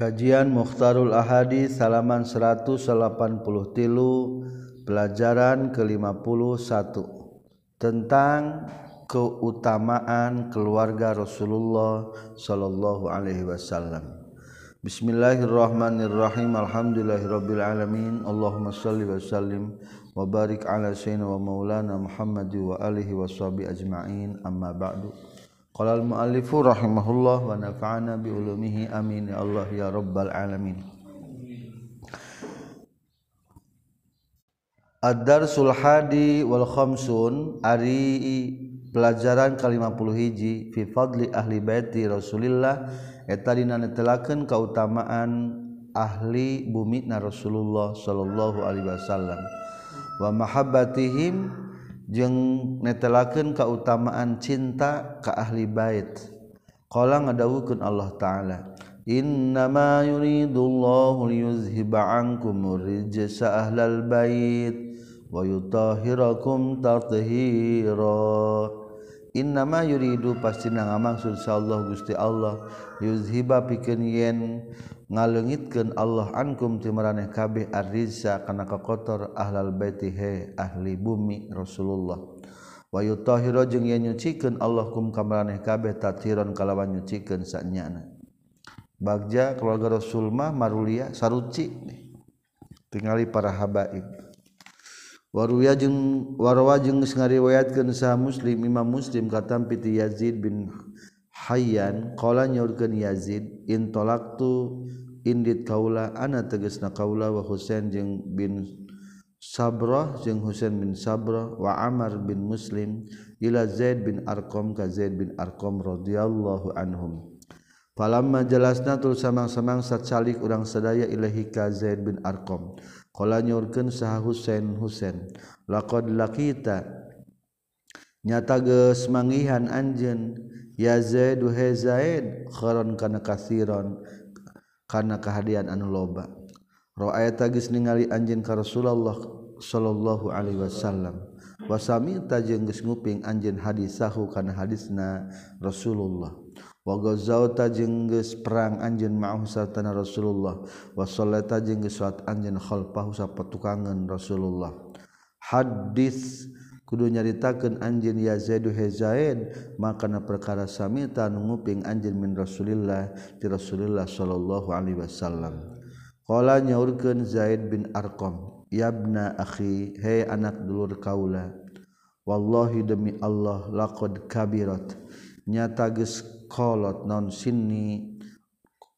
Kajian Mukhtarul Ahadi salaman 183 pelajaran ke-51 tentang keutamaan keluarga Rasulullah sallallahu alaihi wasallam. Bismillahirrahmanirrahim. Alhamdulillahirabbil alamin. Allahumma shalli wa sallim wa barik ala sayyidina wa maulana Muhammad wa alihi washabi ajmain. Amma ba'du. Qala al-mu'allifu rahimahullah wa nafa'ana bi ulumihi amin ya Allah ya rabbal alamin. Ad-darsul hadi wal khamsun ari pelajaran ke-50 hiji fi fadli ahli baiti Rasulillah eta dina netelakeun kautamaan ahli bumi na Rasulullah sallallahu alaihi wasallam wa mahabbatihim jeung netelakeun kautamaan cinta ka ahli bait. Qala ngadawukun Allah taala, "Innama yuridullahu liyuzhiba'ankum rijsa ahlal bait wa yutahhirakum tathira." Innama yuridu pasti na ngamaksud Allah Gusti Allah yuzhiba pikeun yen ngalengitkeun Allah ankum ti maraneh kabeh arrizza kana kotor ahlal baiti he ahli bumi Rasulullah. Wa yutahhiru jeung yen nyucikeun Allah kum ka maraneh kabeh tatiron kalawan nyucikeun sanyana. Bagja keluarga Rasul mah marulia saruci tingali para habaib. Waruya jeung warwa jeung geus ngariwayatkeun sa muslim imam muslim katam piti Yazid bin Hayyan qala nyaurkeun Yazid intolaktu indit kaula ana teges na kaula wa Husain jeung bin Sabrah jeung Husain bin Sabrah wa Amr bin Muslim ila Zaid bin Arqam ka Zaid bin Arqam radhiyallahu anhum. Falamma jalasna tul samang-samang sacalik urang sadaya ilahi ka Zaid bin Arqam. Qala nyurkeun saha Husain Husain. Laqad laqita nyata geus mangihan anjeun ya Zaid he Zaid kharon kana kasiron karena kehadian anu loba. Roaya tagis ningali anjin ka Rasulullah sallallahu alaihi wasallam. Wasami tajeng geus nguping anjin hadisahu kana hadisna Rasulullah. Wa gazau tajeng geus perang anjin ma'ahu sartana Rasulullah. Wa sallata tajeng geus salat anjin khalfahu sapetukangan Rasulullah. Hadis kudu nyaritakan anjin ya Zaidu hezaid makana perkara samita nguping anjin min Rasulillah di Rasulillah sallallahu alaihi wasallam. Qala nyaurkeun Zaid bin Arqam yabna akhi hei anak dulur kaula wallahi demi Allah laqad kabirat nyata geus kolot non sinni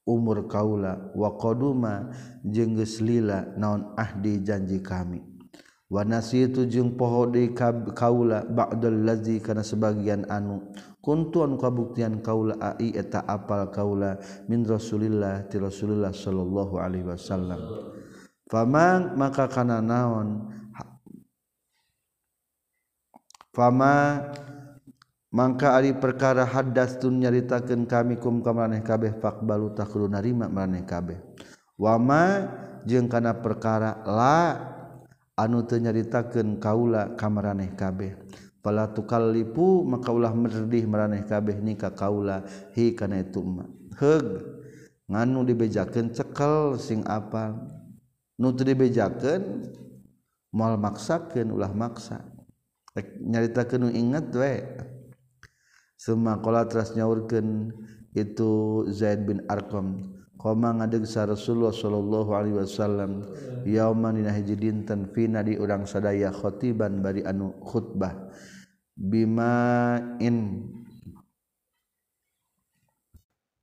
umur kaula wa qaduma jeung geus lila naon ahdi janji kami. Wanasi itujung poho di kaula bakdol lazi karena sebagian anu. Kuntuan kabuktian kaula ai eta apal kaula min rasulillah ti rasulillah sallallahu alaihi wasallam. Faman maka kana naon? Fama mangka ari perkara hadas tun nyaritakeun kami kum ka maneh kabeh faqbalu takhulu narima maneh kabeh. Wama jeung kana perkara la anu tenyaritakan kaula kamaraneh kabeh. Pala tukal lipu maka ulah merdih meraneh kabeh nika kaula. Hi kana itu heg nganu dibejakeun cekel sing apa? Nu teu dibejakeun moal maksakeun ulah maksa. Nyaritakeun nu inget we. Summa qala teras nyaurkeun itu Zaid bin Arqam. Koma ngadegsa Rasulullah sallallahu alaihi wasallam yauman dina hiji dinten fina di urang sadaya khatiban bari anu khutbah. Bima in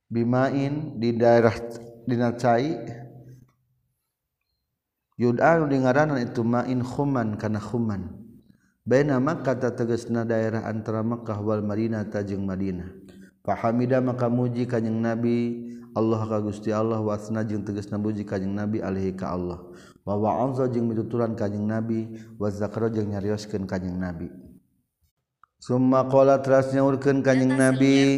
bimain di daerah dina cai yud'anu di ngaranan itu main khuman kana khuman. Baina makkah tegasna daerah antara Makkah wal Madinah tajeng Madinah. Fahamida maka muji kanjing Nabi Allah ka Gusti Allah wasna jeung teges nabuji kajjeng nabi Alaihi ka Allah. Wawa Anza jeung mituturan kajjeng nabi wazakro jeung nyarioskeun kajjeng nabi. Summa qala teras nyaurkeun kanjing Nabi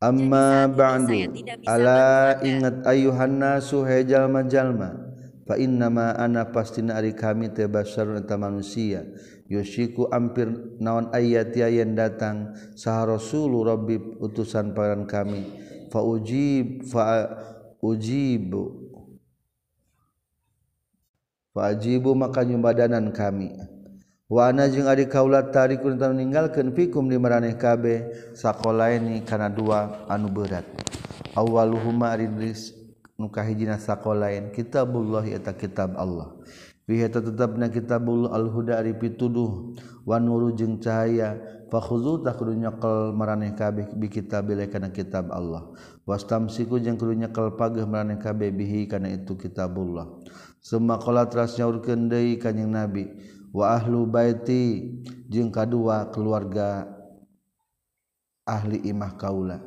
Amma ba'du ala ingat ayuhan nasu hay jalma. fa inna ma ana pastina ari kami teh basyarun eta manusia. Yusyiku ampir naon ayat yang datang sa rasulu rabbi utusan paran kami. faujib fa ujibu fajibu maka nyumbadanan kami Wana jeung adi kaulat tarikun tanu ninggalkeun fikum di maraneh kabe sakolaini kana dua anu berat. Awwaluhuma ridris nu kahijina sakolain kitabullah eta kitab Allah. Biheta tetap na kitabul al-huda ari pituduh. Wa nuru jeung cahaya. Fakhuzu tak kudu nyekel maraneh kabeh bi kitabil kana kitab Allah. Wastamsiku jeung kudu nyekel pageh maraneh kabeh bihi kana itu kitabullah. Summa qala teras nyaurkeun deui kanjing nabi wa ahlu baiti jeung kadua keluarga ahli imah kaula.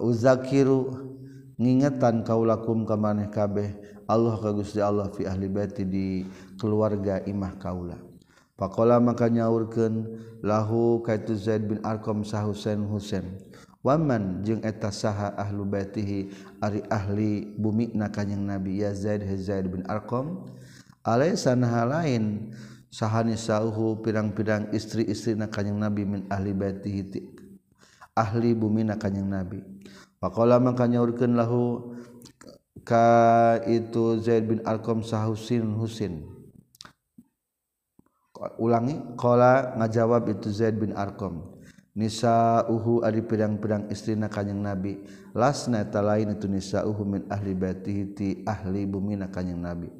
Uzakiru ngingetan kaulakum ka maneh kabeh. Allah ka Gusti Allah fi ahli baiti di keluarga imah kaula Pakola maka nyaurkeun lahu kaitu Zaid bin Arqam sah Husain Husain. Waman jeung eta saha ahlu baitihi ari ahli bumi na kanjing Nabi ya Zaid Zaid bin Arqam. Alaysa naha lain sahani sauhu pirang-pirang istri-istri na kanjing Nabi min ahli baitihi ahli bumi na kanjing Nabi. Pakola maka nyaurkeun lahu ka itu Zaid bin Arqam sahusin Husin. Ulangi. Qala ngajawab itu Zaid bin Arqam. Nisa uhu ari pedang-pedang istrina kanjing Nabi. Lasna eta lain itu nisa uhu min ahli baitihi ti ahli bumi na kanjing Nabi.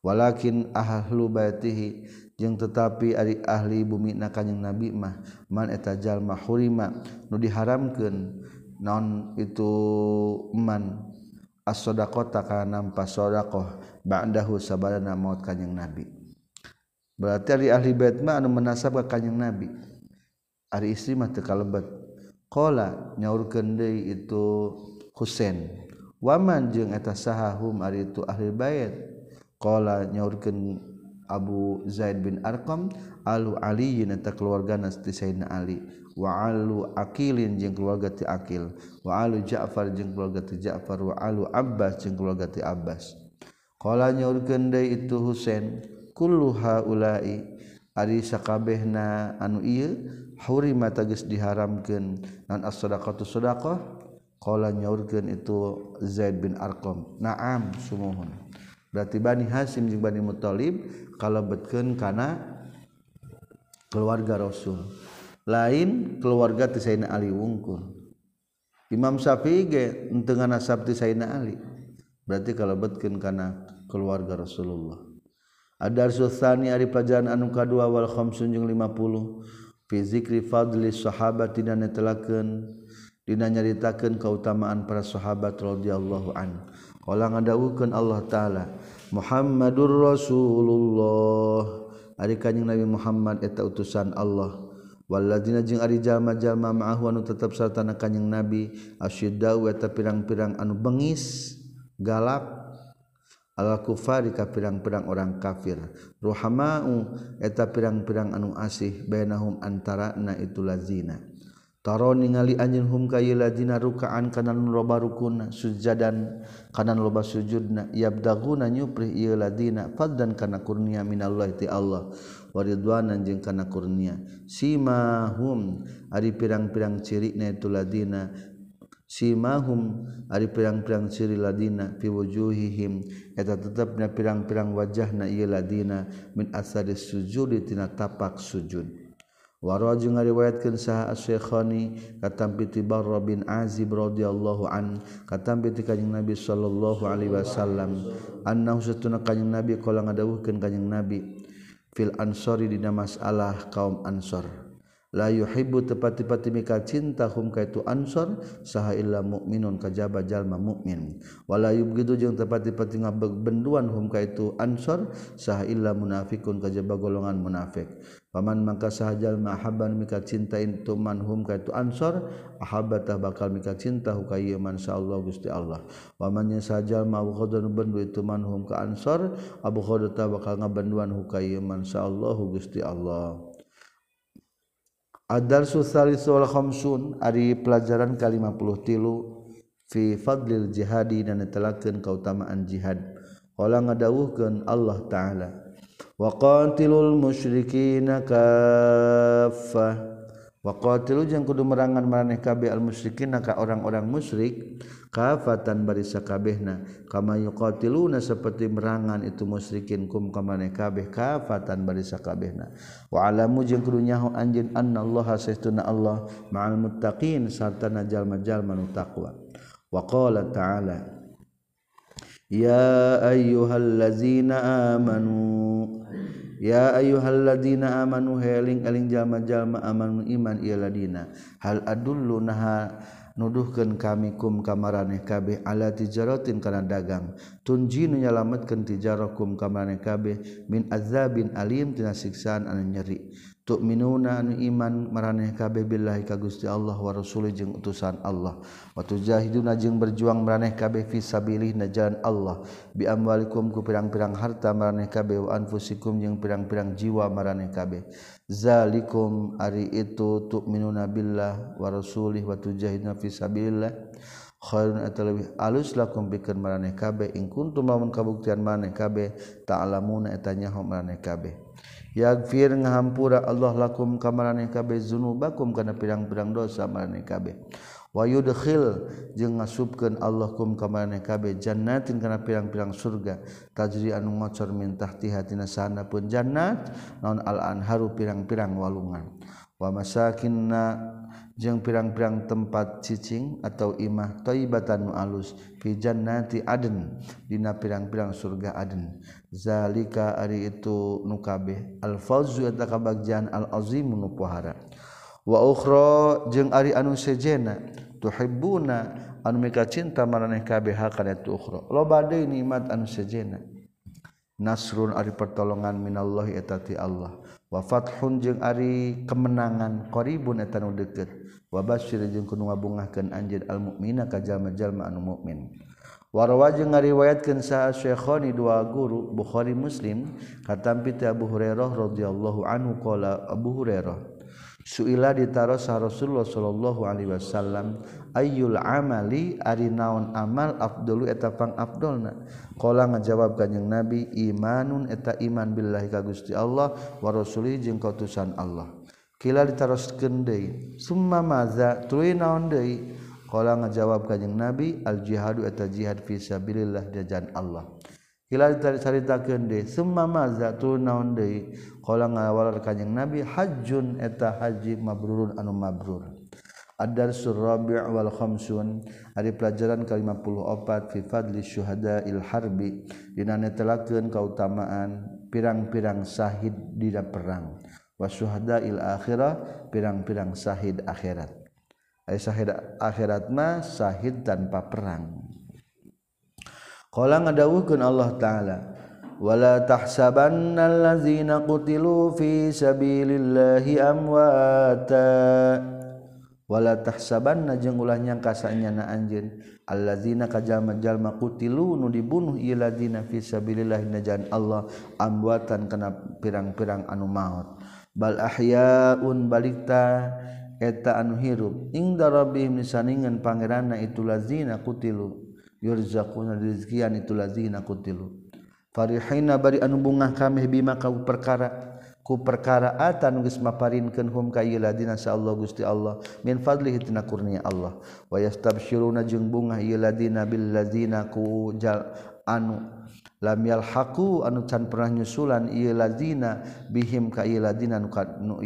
Walakin ahlu baitihi jeung tetapi ari ahli bumi na kanjing Nabi mah man eta jalma hurima nu diharamkeun non itu man. as-sadaqata kana nampa sadaqah ba'dahu sabadana maut kanjing nabi. Berarti ari ahli bait mah anu menasab ka kanjing nabi. Ari istri mah teu kalebet. Qala nyaurkeun deui itu Husain waman jeung eta sahahum ari itu ahli bait? Qala nyaurkeun Abu Zaid bin Arqam alu Aliyin eta keluarga nasti Sayyidina Ali. Wa alu Akilin jeung keluarga ti Akil wa alu Ja'far jeung keluarga ti Ja'far. Wa alu Abbas jeung keluarga ti Abbas. Qala nyaurkeun deui itu Husain kullu haula'i ari sakabehna anu ieu hurima tagis diharamkeun nan as-shadaqatu shadaqah qala nyaurkeun itu Zaid bin Arqam. Na'am sumuhun berarti Bani Hasim jeung Bani Muthalib kalebetkeun kana keluarga Rasul. Lain keluarga ti Sayyidina Ali wungkul. Imam Syafi'i ge henteu nganasab ti Sayyidina Ali. Berarti kalebetkeun kana keluarga Rasulullah. Ada Sultani ari pelajaran anu kadua wal khamsun jeung 50 fi zikri fadli sahabat dina netelakeun. Dina nyaritakeun kautamaan para sahabat radhiyallahu anhu olah ngadawukeun Allah taala Muhammadur Rasulullah. Ari kanjing Nabi Muhammad eta utusan Allah. Walladzina jeung ari jalma-jalma ma'ahu anu tetep sarta na kanjing Nabi asyiddau eta pirang-pirang anu bengis galak al kufari ka pirang-pirang orang kafir. Ruhamau eta pirang-pirang anu asih bainahum antara na itu lazina taro ningali anjing hum kaila dina rukaan kanan loba sujudan sujadan kanan loba sujudna. Yabdaguna nyupri ieu ladina fadlan kana kurnia minallahi ti Allah. Wa ridwanan jeung kana kurnia. Simahum ari pirang-pirang ciri na itu ladina. Simahum ari pirang-pirang ciri ladina. Fi wujuhihim eta tetepna pirang-pirang wajahna ieu ladina. Min asari sujudi tina tapak sujud. waro jeung ngariwayatkeun saha as-Syekhani katampi Barra bin Azib radhiyallahu an katampi ti kanjing Nabi sallallahu alaihi wasallam annahu satuna kanjing Nabi kala ngadawuhkeun kanjing Nabi fil ansori dina masalah kaum ansor la yuhibbu tepati-pati mika cinta hum ka itu ansor saha illa mukminun kajaba jalma mukmin wala yubghidu jeung tepati-pati ngabenduan hum ka itu ansor saha illa munafikun kajaba golongan munafik. Paman mangka saha jalma ahabban mika cinta itu man hum ka itu ansor ahabata bakal mika cinta hu ka ieu man Allah Gusti Allah. Paman nya saha jalma abghadun bendu itu man hum ka ansor abghadata bakal ngabenduan hu ka ieu man Allah Gusti Allah. Adar susalisul khamsun ari pelajaran ke 50 tilu fi fadlil jihadi dan netelakeun kautamaan jihad. Qala ngadawuhkeun Allah taala. Wa qatilul musyrikina kaffah. Wa qatilu jeung kudu merangan maraneh kabeh al musyrikin ka orang-orang musyrik kafatan barisa kabehna kama yuqatiluna seperti merangan itu musyrikin kum kamane kabeh kafatan barisa kabehna wa alamu jeung kudu nyaho anjeun annallaha saestuna Allah ma'al muttaqin sarta jalma-jalma nu taqwa. Wa qala ta'ala ya ayyuhallazina amanu ya ayuhalladzina amanu heling eling jalma-jalma amanu iman ieu hal adullu naha nuduhkeun kami kum kamaraneh kabeh ala tijaratin kana dagang. Tunji nu nyalametkeun tijarakum kamaraneh kabeh min azabin alim tina siksaan anu nyeri. tu'minuna anu iman maraneh kabeh billahi ka Gusti Allah wa rasul jeung utusan Allah. Wa tujahiduna jeung berjuang maraneh kabeh fi sabilih na jalan Allah. Bi amwalikum ku pirang-pirang harta maraneh kabeh wa anfusikum jeung pirang-pirang jiwa maraneh kabeh. Zalikum ari itu minuna billah wa rasulih wa tujahiduna fi sabilillah. Khairun atalawih alus lakum bikin maraneh kabeh. Ing kuntum lamun kabuktian maraneh kabeh ta'lamuna etanya hum maraneh kabeh. yagfir ngahampura Allah lakum kamarane kabeh zunubakum kana pirang-pirang dosa marane kabeh. Wa yudkhil jeung ngasubkeun Allah kum kabe kabeh jannatin kana pirang-pirang surga. Tajri anu ngocor min tahtiha tina sanapeun jannat naon al anharu pirang-pirang walungan. Wa masakinna jeung pirang-pirang tempat cicing atau imah toibatan nu alus fi jannati aden dina pirang-pirang surga aden. Zalika ari itu nu kabeh. Al fawzu eta kabagjan al azim nu pohara wa ukhra jeung ari anu sejena tuhibbuna anu mika cinta maraneh kabeh kana tu ukhra. Loba deui nikmat anu sejena. Nasrun ari pertolongan minallahi eta ti Allah. wafat hunjung Ari kemenangan qribun etan deket wabasir jeung kunu ngabungahkeun anjeun al mukmina ka jalma-jalma anu mukmin Warwa jeung ngariwayatkeun saha Syekhani dua guru Bukhari Muslim katampi Abu Hurairah radhiyallahu anhu qala Abu Hurairah Suila ditarosa Rasulullah Shallallahu Alaihi Wasallam Ayul amali ari naon amal Abdul etapang Abdulna kola ngajawab kanyang nabi imanun eta iman billahi ka Gusti Allah wa rasuli jeung kautusan Allah. Kila ditaroskeun deui summa maza tuluy naon deui? Kola ngajawab kanyang nabi al jihadu eta jihad fi sabilillah jajan Allah. naon kanjing nabi hajun eta haji mabrurun anu mabrur. Adar surrabi wal khamsun ari pelajaran ke 54 fi fadli syuhada il harbi dina netelakeun kautamaan pirang-pirang sahid dina perang. Wa syuhada il akhirah pirang-pirang sahid akhirat. Ai syahid akhirat mah syahid tanpa perang. Qala ngadawuhkeun Allah taala wala tahsabannal ladzina qutilu fi sabilillahi amwata. Wala tahsabanna jeung ulah nyangka sanyana anjeun allazina kajama jalma qutilu nu dibunuh ieu ladzina fi sabilillah najan Allah amwatan kana pirang-pirang anu maot bal ahyaun balikta eta anu hirup. Ing darabihim saningan pangeranna itu lazina qutilu. yurzaquna rizqian itu lazina kutilu farihina bari anu bungah kami bima kau perkara ku perkara atan geus maparinkeun hum ka ieu ladina Allah Gusti Allah. Min fadlihi tina kurnia Allah. Wa yastabsyiruna jeung bungah ieu ladina bil ladina ku jal anu lam yalhaqu anu can pernah nyusulan ieu ladina bihim ka ieu ladina nu ka nu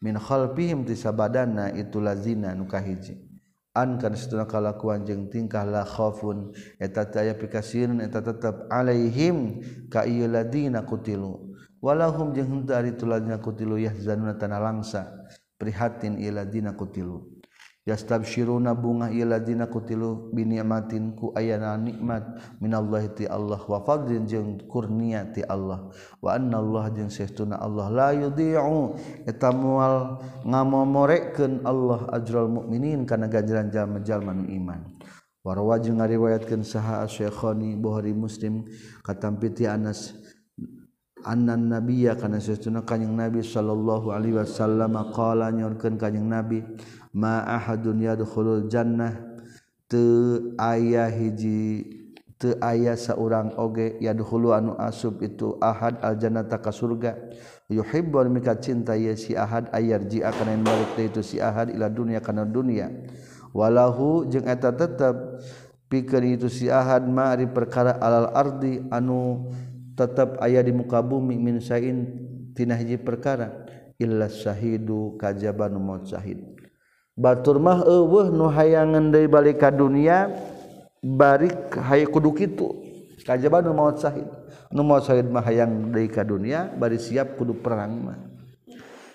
min khalfihim tisabadana itu lazina nu kahiji ankan setuna kalakuan jeung tingkah la khaufun eta teu aya pikasieun eta tetep alaihim ka ieu ladina kutilu. Walahum jeung henteu ari tuladina kutilu yahzanuna tanalangsa prihatin ieu ladina kutilu. yastabsyiruna bunga ieu ladzina kutilu biniamatin ku ayana nikmat. Minallahi ti Allah wa fadlin jeung kurnia ti Allah. Wa Allah jeung saestuna Allah. La yudhi'u eta moal ngamomorekeun Allah ajral mukminin kana ganjaran jalma-jalma nu iman. Warwa jeung ngariwayatkeun saha Syekhani Bukhari Muslim katampiti Anas annan nabiyya kana sesuna kanjing nabi sallallahu alaihi wasallam qala nyorkeun kanjing nabi ma ahadun yadkhulul jannah. Teu aya hiji teu aya saurang oge yadkhulu anu asub itu ahad al jannata ka surga. Yuhibbu mika cinta ye si ahad ayar ji akan balik itu si ahad ila dunya kana dunya walahu jeung eta tetep pikeun itu si ahad ma ari perkara alal ardi anu tetap ayah di muka bumi min sain tina hiji perkara illa syahidu kajaban maut syahid. Batur mah eueuh nu hayangan deui balik ka dunia barik hay kudu kitu kajaban maut syahid. Nu maut syahid mah hayang deui ka dunia bari siap kudu perang mah.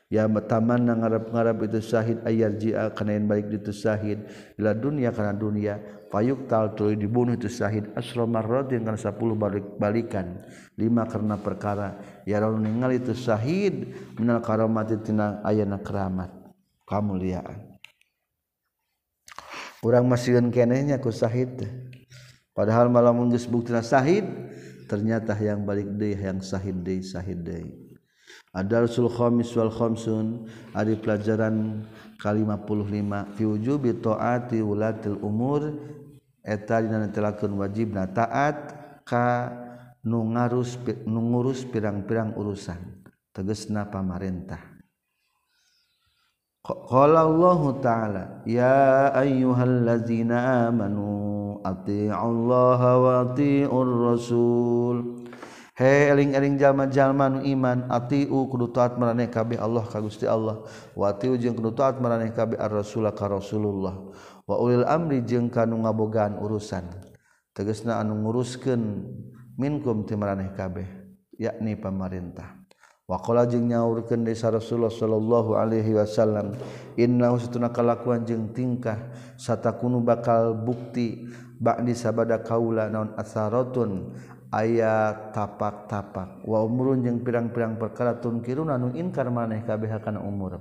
Ya mataman ngarap-ngarap itu syahid ayar jia kana balik itu syahid. Ila dunia kana dunia payuk tal tuluy dibunuh itu syahid. Asra marratin kana 10 balik balikan. Lima karena perkara. Ya raul ningal itu syahid. Minal karamati tina ayana keramat. Kamuliaan urang masih kenehnya ku syahid. Padahal malam geus buktina syahid. Ternyata yang balik deui yang sahid deui sahid deui Adarsul khamis wal khamsun adi pelajaran ka-55 fi wujubi taati ulatil umur eta dina wajib wajibna taat ka nu ngarus nu ngurus pirang-pirang urusan tegesna pamarentah. Qala Allah taala ya ayyuhallazina amanu atii'u Allah wa atii'ur rasul. He eling-eling jalma-jalma nu iman atii'u kudu taat maraneh kabeh Allah ka Gusti Allah wa atii'u jeung kudu taat maraneh kabeh ar-rasul ka Rasulullah. wa ulil amri jeung kanu ngabogaan urusan. Tegasna anu nguruskeun minkum timaraneh kabeh yakni pemerintah Wakola jeung nyaurkeun desa Rasulullah Shallallahu Alaihi Wasallam Inna setuna kalakuan jeung tingkah sata kuno bakal bukti bakdi sabada kaula naon asarotun aya tapak-tapak. Wa umurun jeung pirang-pirang perkara tunkirun anu inkar maneh kabeh kana umur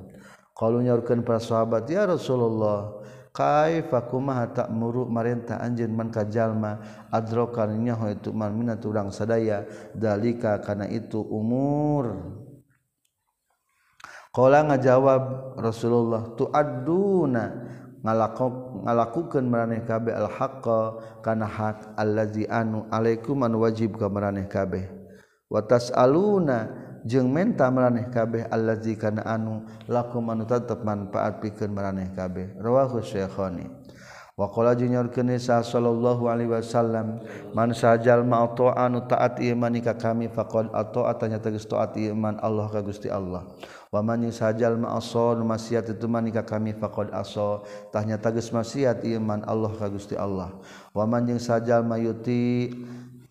qalu nyaurkeun para sahabat ya Rasulullah kaifakumaha tak muru marintah anjeun man kajalma adrokan nyaho itu man minat urang sadaya dalika kana itu umur. Kala ngajawab Rasulullah tu aduna ngalakok ngalakukeun maraneh kabeh al haqqa kana hak allazi anu alaikum an wajib ka meraneh kabeh. Wa tasaluna jeung menta meraneh kabeh allazi kana anu lakum anu tetep manfaat pikeun meraneh kabeh. Rawahu syekhani. Wa qala junyorkeun sa sallallahu alaihi wasallam man sajal ma anu taat iman ka kami faqad ata'a tanya tegas taat iman Allah ka Gusti Allah. Wa man sajal ma asor maksiat itu man ka kami faqad aso tanya tegas maksiat iman Allah ka Gusti Allah. Wa man sajal mayuti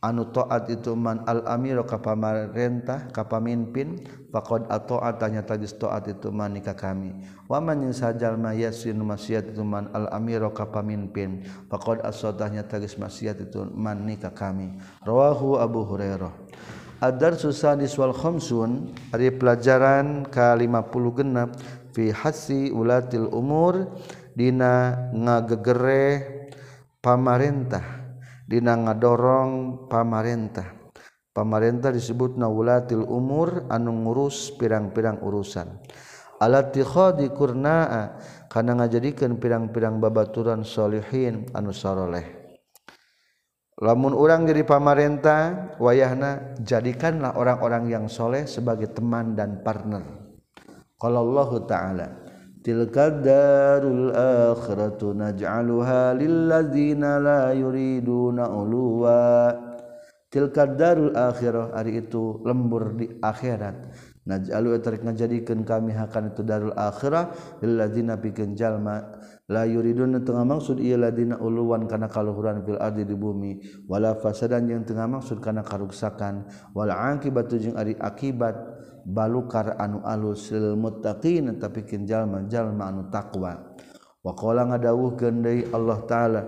anu taat itu man al amir ka pamarentah ka pamimpin faqad ataat tahnya tagis taat itu manika kami. Waman jeung sajal mayasin maksiat itu man al amir ka pamimpin faqad aso tahnya tagis maksiat itu manika kami. Rawahu Abu Hurairah. Adar susanis wal khamsun ari pelajaran ka-50 genap fi hasi ulatil umur dina ngagegere pamarentah Dina ngadorong pamarentah. Pamarentah disebut nawulatil umur anu ngurus pirang-pirang urusan. Alati khadi kurnaa kana ngajadikeun pirang-pirang babaturan solihin anu saroleh. Lamun orang jadi pamarentah wayahna jadikanlah orang-orang yang soleh sebagai teman dan partner. Kalau Allah ta'ala. tilka darul akhiratu naj'aluha lilladzina la yuriduna uluwa. Tilka darul akhirah hari itu lembur di akhirat. Naj'alu eh, tarik ngajadikeun kami hakan itu darul akhirah lilladzina pikeun jalma. La yuriduna tengah maksud ieu ladina uluwan kana kaluhuran fil ardi di bumi. Wala fasadan yang tengah maksud kana karuksakan. Wal akibatu jeung ari akibat. balukar anu alusil muttaqin tapi kinjallma-jallma anu takwa qala ngadawuh deui Allah ta'ala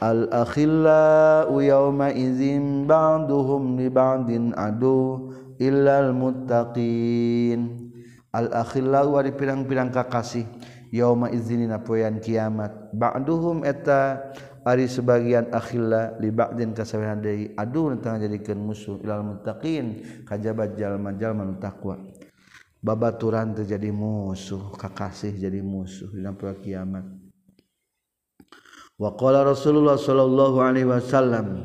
al-akhilla yauma izin ba'duhum li ba'din adu illal muttaqin. Al-akhilla wa pirang-pirang kakasih yauma izinin apoyan kiamat ba'duhum eta Ari sebagian akhilla li ba'din kasawihan deui aduh tentang jadikeun musuh ilal muttaqin kajabat jalma-jalma taqwa. Babaturan terjadi musuh kakasih jadi musuh dalam kiamat. Waqala Rasulullah sallallahu alaihi wasallam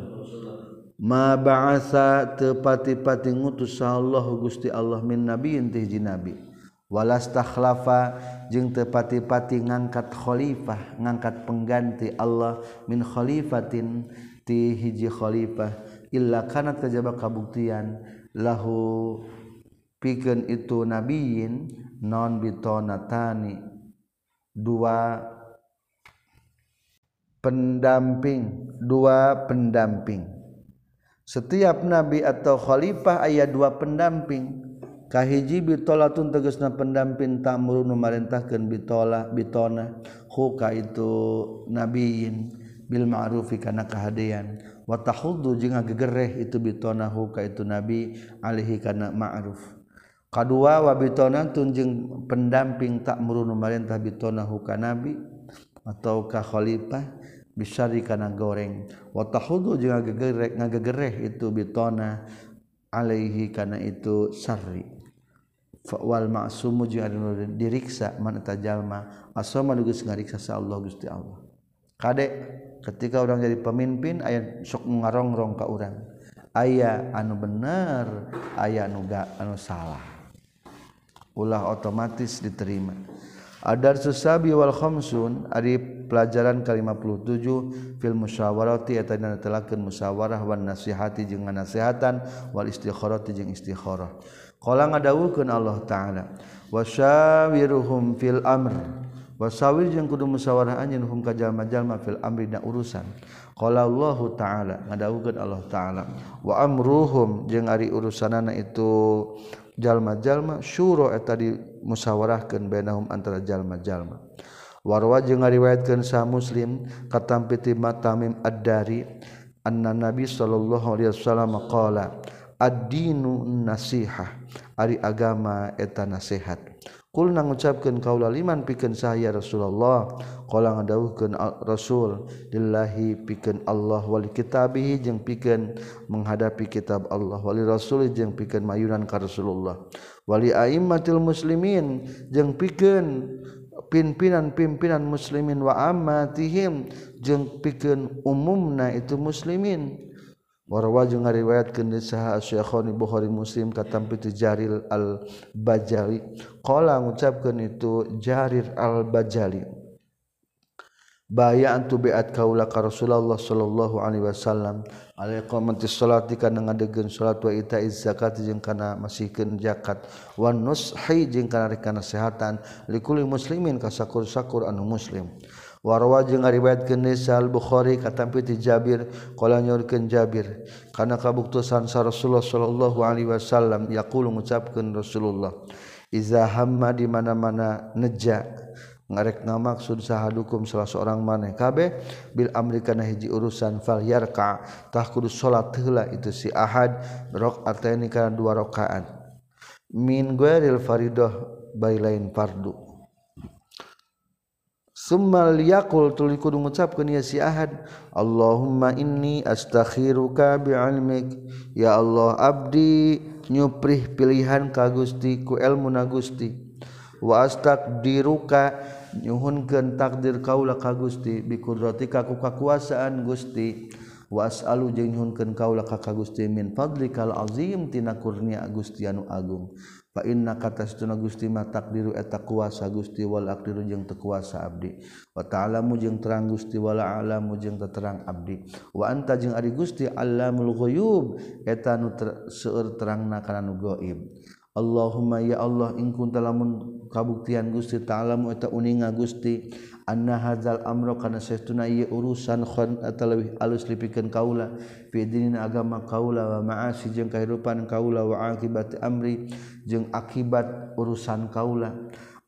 ma ba'asa tepati-pati ngutus Allah Gusti Allah min nabiyin tihji nabi. Walas takhlafa jeung tepati-pati ngangkat khalifah ngangkat pengganti Allah min khalifatin ti hiji khalifah. Illa kana kajaba kabuktian lahu pikeun itu nabiyin non bitonatani. Dua pendamping dua pendamping. Setiap nabi atau khalifah ayat dua pendamping kahiji bitolatun tegesna pendamping tamru nu marintahkeun bitola bitona. Huka itu nabiyin bil ma'rufi kana kahadean wa tahuddu jeung gegereh itu bitona huka itu nabi alihi kana ma'ruf. Kadua wa bitona tunjung pendamping takmuru nu marintah bitona huka nabi atau ka khalifah bisari kana goreng. Wa tahuddu jeung gegereh ngagegereh itu bitona alaihi kana itu syarri wal ma'sumu jeung anu diriksa man eta jalma asoma geus ngariksa sa Allah Gusti Allah. Kade ketika orang jadi pemimpin aya sok ngarongrong ka urang. Aya anu bener aya anu ga anu salah. Ulah otomatis diterima. Adar susabi wal khamsun ari pelajaran ke 57 fil musyawarati eta dina telakeun musyawarah wan nasihati jeung nasihatan wal istikharati jeung istikharah. Kala ngadawuhkeun Allah taala wasyawiruhum fil amr. Wasawir jeung kudu musyawarah anjeun hum ka jalma-jalma fil amri na urusan. Qala Allah taala ngadawuhkeun Allah taala wa amruhum jeung ari urusanana itu jalma-jalma syura eta di musyawarahkeun bainahum antara jalma-jalma. Warwa jeung ngariwayatkeun sa muslim katampi ti tamim ad-dari anna nabi sallallahu alaihi wasallam qala ad-dinu nasihah ari agama eta nasehat kul nang ngucapkeun kaula liman pikeun saya Rasulullah qala ngadawuhkeun Rasul lillahi pikeun Allah wali kitabih jeung pikeun menghadapi kitab Allah wali rasul jeung pikeun mayunan ka Rasulullah wali aimmatil muslimin jeung pikeun pimpinan-pimpinan muslimin wa ammatihim jeung pikeun umumna itu muslimin. warwa riwayat ngariwayatkeun saha syekhoni Bukhari Muslim katampi ti Jarir Al-Bajali. Qala ngucapkeun itu Jarir Al-Bajali. Baya antu bi'at kaula ka Rasulullah sallallahu alaihi wasallam. Alaikum qamati salat kana ngadegeun salat wa ita zakat jeung kana masihkeun zakat. Wan nushi jeung kana rika nasihatan likuli muslimin ka sakur-sakur anu muslim. warwa jeung ngariwayat kenisal Bukhari katampi ti Jabir qala nyorkeun Jabir. Kana kabuktusan sa Rasulullah sallallahu alaihi wasallam yaqulu ngucapkeun Rasulullah iza hamma di mana-mana neja. Ngarek ngamaksud sahadukum salah seorang maneh. Kabeh bil amri kana hiji urusan fal yarka. Tah kudu salat heula itu si ahad rakaataini kana dua rakaat min ghairil faridah bari lain fardu. Summal yaqul tuluy kudu ngucapkeun ya si Ahad, Allahumma inni astakhiruka bi'ilmik. Ya Allah, abdi nyuprih pilihan ka Gusti ku ilmu na Gusti. Wa astaqdiruka nyuhunkeun takdir kaula ka Gusti bi qudratika ku kakuasaan Gusti. Wa as'alu jeung nyuhunkeun kaula ka Gusti min fadlikal azim tina kurnia Gusti anu agung. inna kata setuna Gusti takdiru eta kuasa Gusti wala akdiru jeung tekuasa abdi. Wa ta'alamu jeung terang Gusti wala alamu jeung terang abdi. Wa anta jeung ari Gusti alamul ghuyub eta nu ter, seueur terangna kana nu gaib Allahumma ya Allah in kunta lamun kabuktian Gusti ta'alamu eta uninga Gusti. anna hadzal amro kana saytuna ieu urusan khon atalawih alus lipikeun kaula. Fi dinina agama kaula wa ma'asi jeung kahirupan kaula wa akibat amri jeung akibat urusan kaula.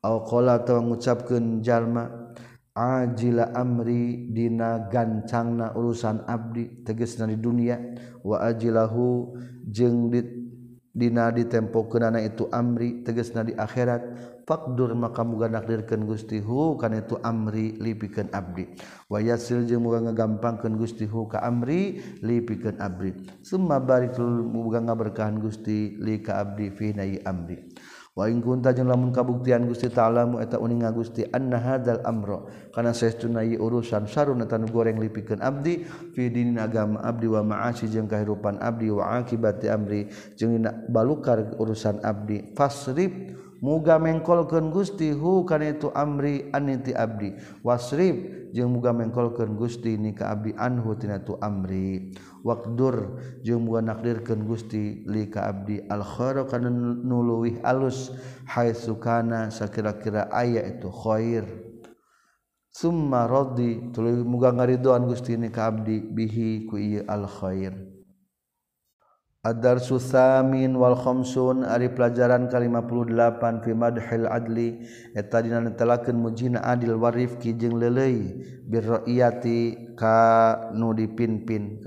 Aw qala atawa ngucapkeun jalma ajila amri dina gancangna urusan abdi tegesna di dunia wa ajilahu jeung di dina ditempokeunana itu amri tegesna di akhirat fakdur maka muga nakdirkeun Gusti hu kana itu amri lipikeun abdi. Wa yasil jeung muga ngagampangkeun Gusti hu ka amri lipikeun abdi. Summa barikul muga ngaberkahan Gusti li ka abdi fi nai amri. Wa in kunta jeung lamun kabuktian Gusti ta'ala eta uning Gusti anna hadzal amro kana saestuna urusan saruna tan goreng lipikeun abdi fi dinin agama abdi wa ma'asi jeung kahirupan abdi wa akibati amri. Jeung balukar urusan abdi fasrib muga mengkolkan Gusti hu kana itu amri aniti abdi. Wasrib jeung muga mengkolkan Gusti ni ka abdi anhu tina tu amri. Waqdur jeung muga nakdirkeun Gusti li ka abdi. Al khair kana nuluwih alus haitsu kana sakira-kira aya itu khair. Summa raddi tuluy muga ngaridoan Gusti ni ka abdi bihi ku ieu al khair Adar susamin wal Khamsun ari pelajaran ke-58 fi madhil adli eta dina netelakeun mujina adil warifki jeung leuleui birriyati ka nu dipinpin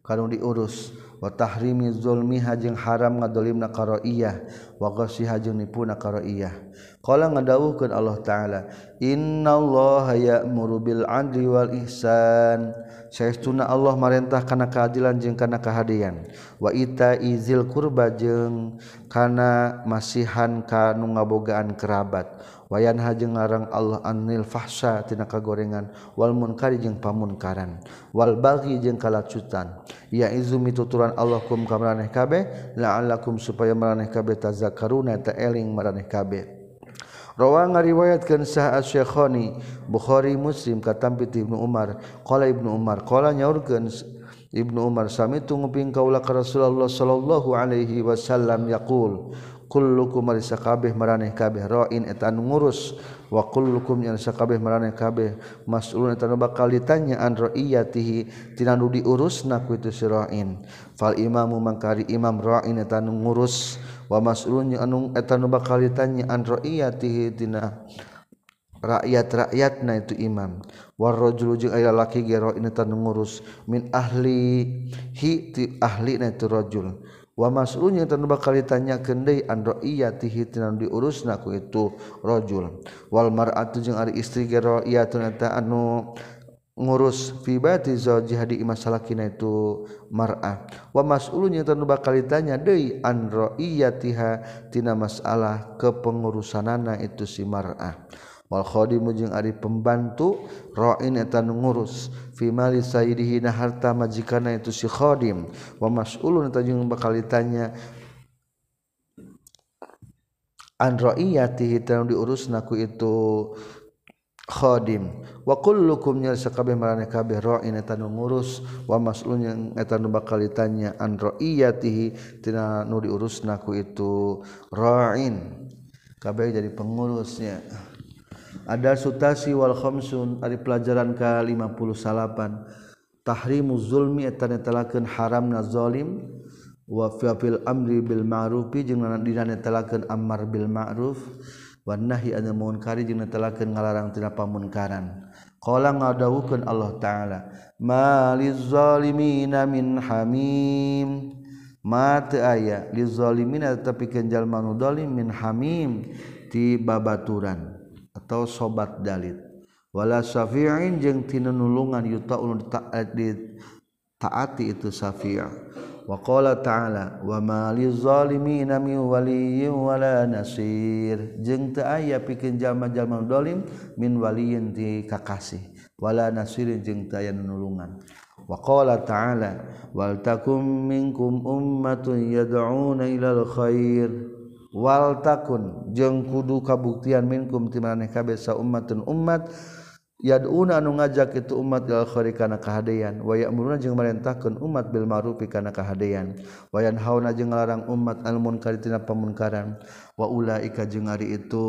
ka nu diurus. Wa tahrimi zulmi jeung haram ngadolimna ka ra'iyah wa ghasiha jeung nipuna ka ra'iyah qala ngadawuhkeun Allah taala innallaha ya'muru bil adli wal ihsan. Syekhuna Allah marintah kana keadilan jeung kana kehadian. Waita izil kurba jeung kana masihan kanu ngabogaan kerabat. Wayan hajeng ngarang Allah anil fahsya tina kagorengan. Wal munkari jeung pamunkaran. Wal baghi jeung kalacutan. Ya izu mituturan Allah kum ka maraneh kabeh la'allakum supaya maraneh kabeh tazakkaruna ta eling maraneh kabeh. Rawa ngariwayatkan Asy-Syekhani Bukhari Muslim katampi ti Ibnu Umar. Qala Ibnu Umar qala nyaurkeun Ibnu Umar sami tunguping kaula ka Rasulullah sallallahu alaihi wasallam yaqul kullukum marisa kabeh maraneh kabeh ra'in eta anu ngurus wa kullukum yang sakabeh maraneh kabeh mas'ulun eta anu bakal ditanya an ra'iyatihi tina nu diurusna ku itu si ra'in. Fal imamu mangkari imam ra'in eta anu ngurus wa mas'ulun anu eta nu bakal ditanya an ra'iyatihi tina rakyat-rakyatna itu imam. War rajulu jeung aya laki ge ra'ina tanu ngurus min ahli hi ti ahli na itu rajul. Wa mas'ulun tanu bakal ditanyakeun deui an ra'iyatihi tina diurusna ku itu rajul. Wal mar'atu jeung ari istri ge ra'iyatun anu ngurus fibati zaujih di masalah kina itu mar'ah. Wa mas'ulun yang tanu bakal ditanya deui an ra'iyatiha? Tina masalah kepengurusanana itu si mar'ah. Wal khadimu jeung ari pembantu ra'in eta nu ngurus. Fi mali sayyidihi na harta majikana itu si khadim. Wa mas'ulun eta jeung bakal ditanya an ra'iyatihi? Tanu diurus naku itu Khodim wakullukum nya sakabeh marane kabeh ra'in eta nu ngurus wa mas'ulun yang eta nu bakal ditanya an ra'iyatihi tina nu diurusna ku itu. Ra'in kabeh jadi pengurusnya. Ada sutasi wal khamsun ari pelajaran ka 58 tahrimu zulmi eta netelakeun haramna zalim wa fil amri bil ma'rufi jeung dina netelakeun amar bil ma'ruf. Wanahi anil munkari jeung netelakeun ngalarang tina pamunkaran. Qala ngadawukeun Allah taala, "Maliz zalimina min hamim." Mata aya liz zalimina tapi kenjal manu zalim min hamim ti babaturan atau sobat dalit. Wala syafi'in jeung tina nulungan yuta ulun taati itu safi'a waqa ta'ala wamalimir jeng aya pikin jalma-jalmadolim min waliin di kakasih. Wala nasirin jeng tay nulungan. Wakola ta'ala waltakum minkum ummatun yad'una ilal wal waltakun jeung kudu kabuktian minkum timaneh kabeh sa ummatun ummat. yaduna anu ngajak itu umat gal khairi kana kahadean wa ya'muruna jeung marentahkeun umat bil ma'rufi kana kahadean wa yanhauna jeung ngalarang umat al munkar tina pamunkaran wa ulaika jeung ari itu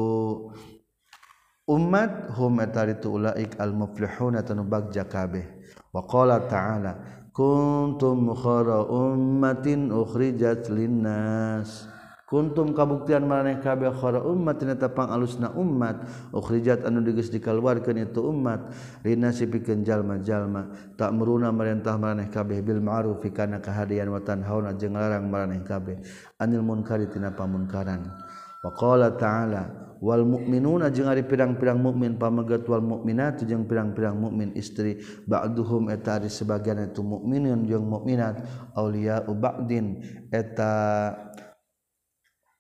umat hum eta ulaik al muflihuna tanu bagja kabeh. Wa qala ta'ala kuntum khara ummatin ukhrijat linnas. nas kuntum kabuktian maneh kabeh khara umat ternyata pang alusna umat ukhrijat anu digeus dikaluarkeun itu umat rina sipikeun jalma-jalma. Tak meruna merentah maneh kabeh bil ma'ruf kana kahadian wa tanhauna jeung larang maneh kabeh. Anil munkari tina pamunkaran wa qala ta'ala wal mukminuna jeung ari pirang-pirang mukmin pamegat wal mukminatu jeung pirang-pirang mukmin istri. Ba'duhum eta ari sebagian itu mukminun jeung mukminat. Aulia ba'din eta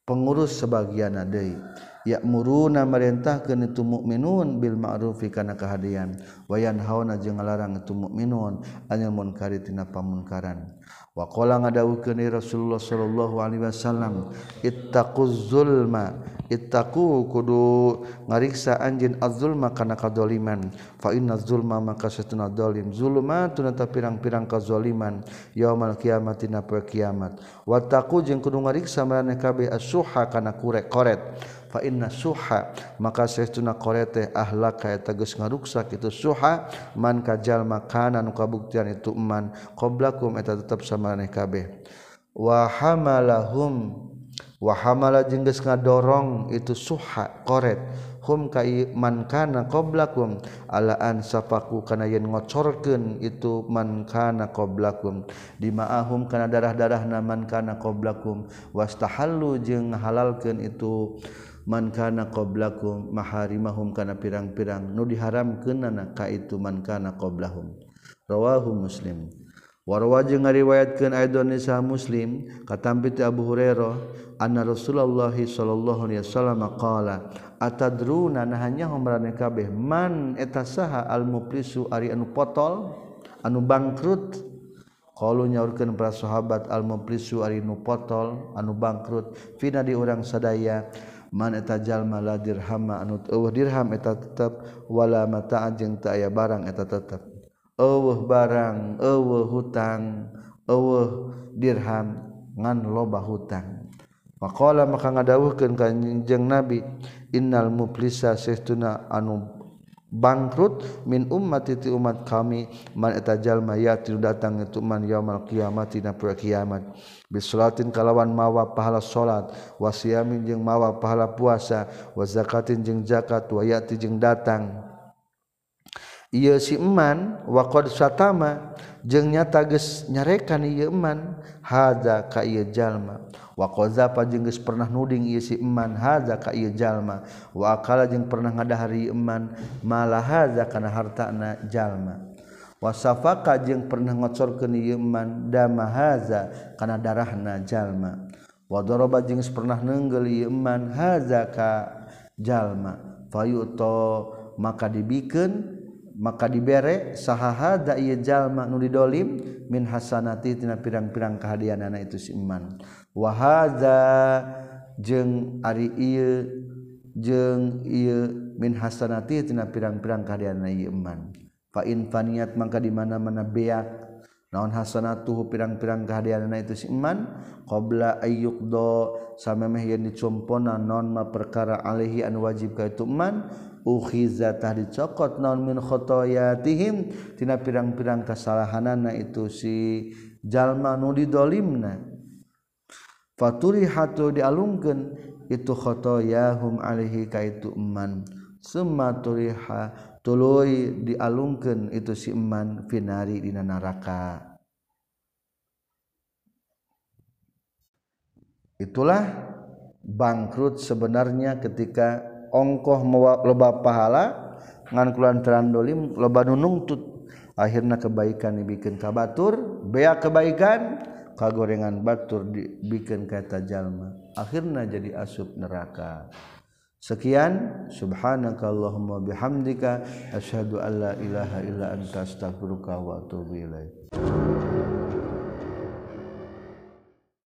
pengurus sebagian Nabi ya muruna merintahkeun itu mukminun bil ma'rufi kana kahadian wayan hauna jeung ngalarang itu mukminun anil munkari tina pamunkaran wa qala ngadawukeun Rasulullah sallallahu alaihi wasallam ittaquz zulma ittaqu kudu ngariksa anjeun az-zulma kana kadzaliman. Fa inna zulma maka satuna zalim zulma tunata pirang-pirang kadzaliman yaumal kiamat dina kiamat wa taqu jeung kudu ngariksa marane kabeh as-suha kana kurek koret fa inna suha maka saestuna korete teh ahlak kaya tegas ngaruksak itu suha man kajal makanan nu kabuktian itu man qablakum eta tetep samaneh kabeh. Wa hamalahum wa hamala jeung ngadorong itu suha qoret hum ka man kana qablakum ala an sapaku kana yen ngocorkeun itu man kana qablakum dimaahum kana darah-darahna man kana qablakum wastahallu jeung halalkeun itu man kana qablakum maharimahum kana pirang-pirang. Nu diharamkeunana ka itu mankana qablahum rawahu muslim. Warwa jeung ngariwayatkeun aidon nisa muslim katampi Abu Hurairah anna Rasulullah sallallahu alaihi wasallam qala atadruna nahanya homrane kabeh man eta saha al muflisu ari anu potol anu bangkrut? Kalau nyaurkan para sahabat al muflisu ari nu potol anu bangkrut. Fina di urang sadaya man eta jalma la dirham anu eueuh dirham eta tetep wala mataan jeung teu aya barang eta tetep. Eueuh barang eueuh hutang eueuh dirham ngan loba hutang. Faqala maka ngadawuhkeun ka Nabi innal muflisa saestuna anu bangkrut min umat ti umat kami man eta jalma yati datang itu man yaumal kiamat dina poe kiamat. Bisolatin kalawan mawa pahala salat wasiamin jeung mawa pahala puasa wa zakatin jeung zakat wayati jeung datang. ia wa qad satama jeung nyata geus nyarekan ieu eman hadza ka ieu jalma. Wa kajallma pa jeung geus pernah nuding ieu si eman hadza ka ieu jalma. Wa akala jeung pernah ngadahari eman malah hadza kana hartana jalma. Wasafaka jeung pernah ngocorkeun ieu eman dama hadza kana darahna jalma. Wa daraba jeung geus pernah neunggeul ieu eman hadza ka jalma. Fayuto maka dibikeun maka diberre sahaha dayjallma nulidolim min Hasanati tina pirang-pirang kehadian anak itu siman wahaza jeng ari iye, jeng iye min Hasanati tina pirang-pirang kehadian iman. Fa maka di mana-mana beak. Naon hasanatuhu pirang-pirang kehadian anak itu siman qabla ayyuqdo sama yang dicomponan non ma perkara alaihi an wajib ka itu man tah dicokot naon min khotoyatihim. Tina pirang-pirang kesalahanana itu si jalma nu didolimna. Faturi hatu dialungkeun itu khotoyahum alaihi ka itu eman. Summa turiha tuluy dialungkeun itu si eman finari dina neraka itulah bangkrut sebenarnya ketika ongkoh loba pahala ngan kulantaran dolim loba nunungtut akhirnya kebaikan dibikin kabatur bea kebaikan kagorengan batur dibikin kata jalma. Akhirnya jadi asup neraka. Sekian subhanakallahumma bihamdika asyhadu alla ilaha illa anta astaghfiruka wa atubu ilaik.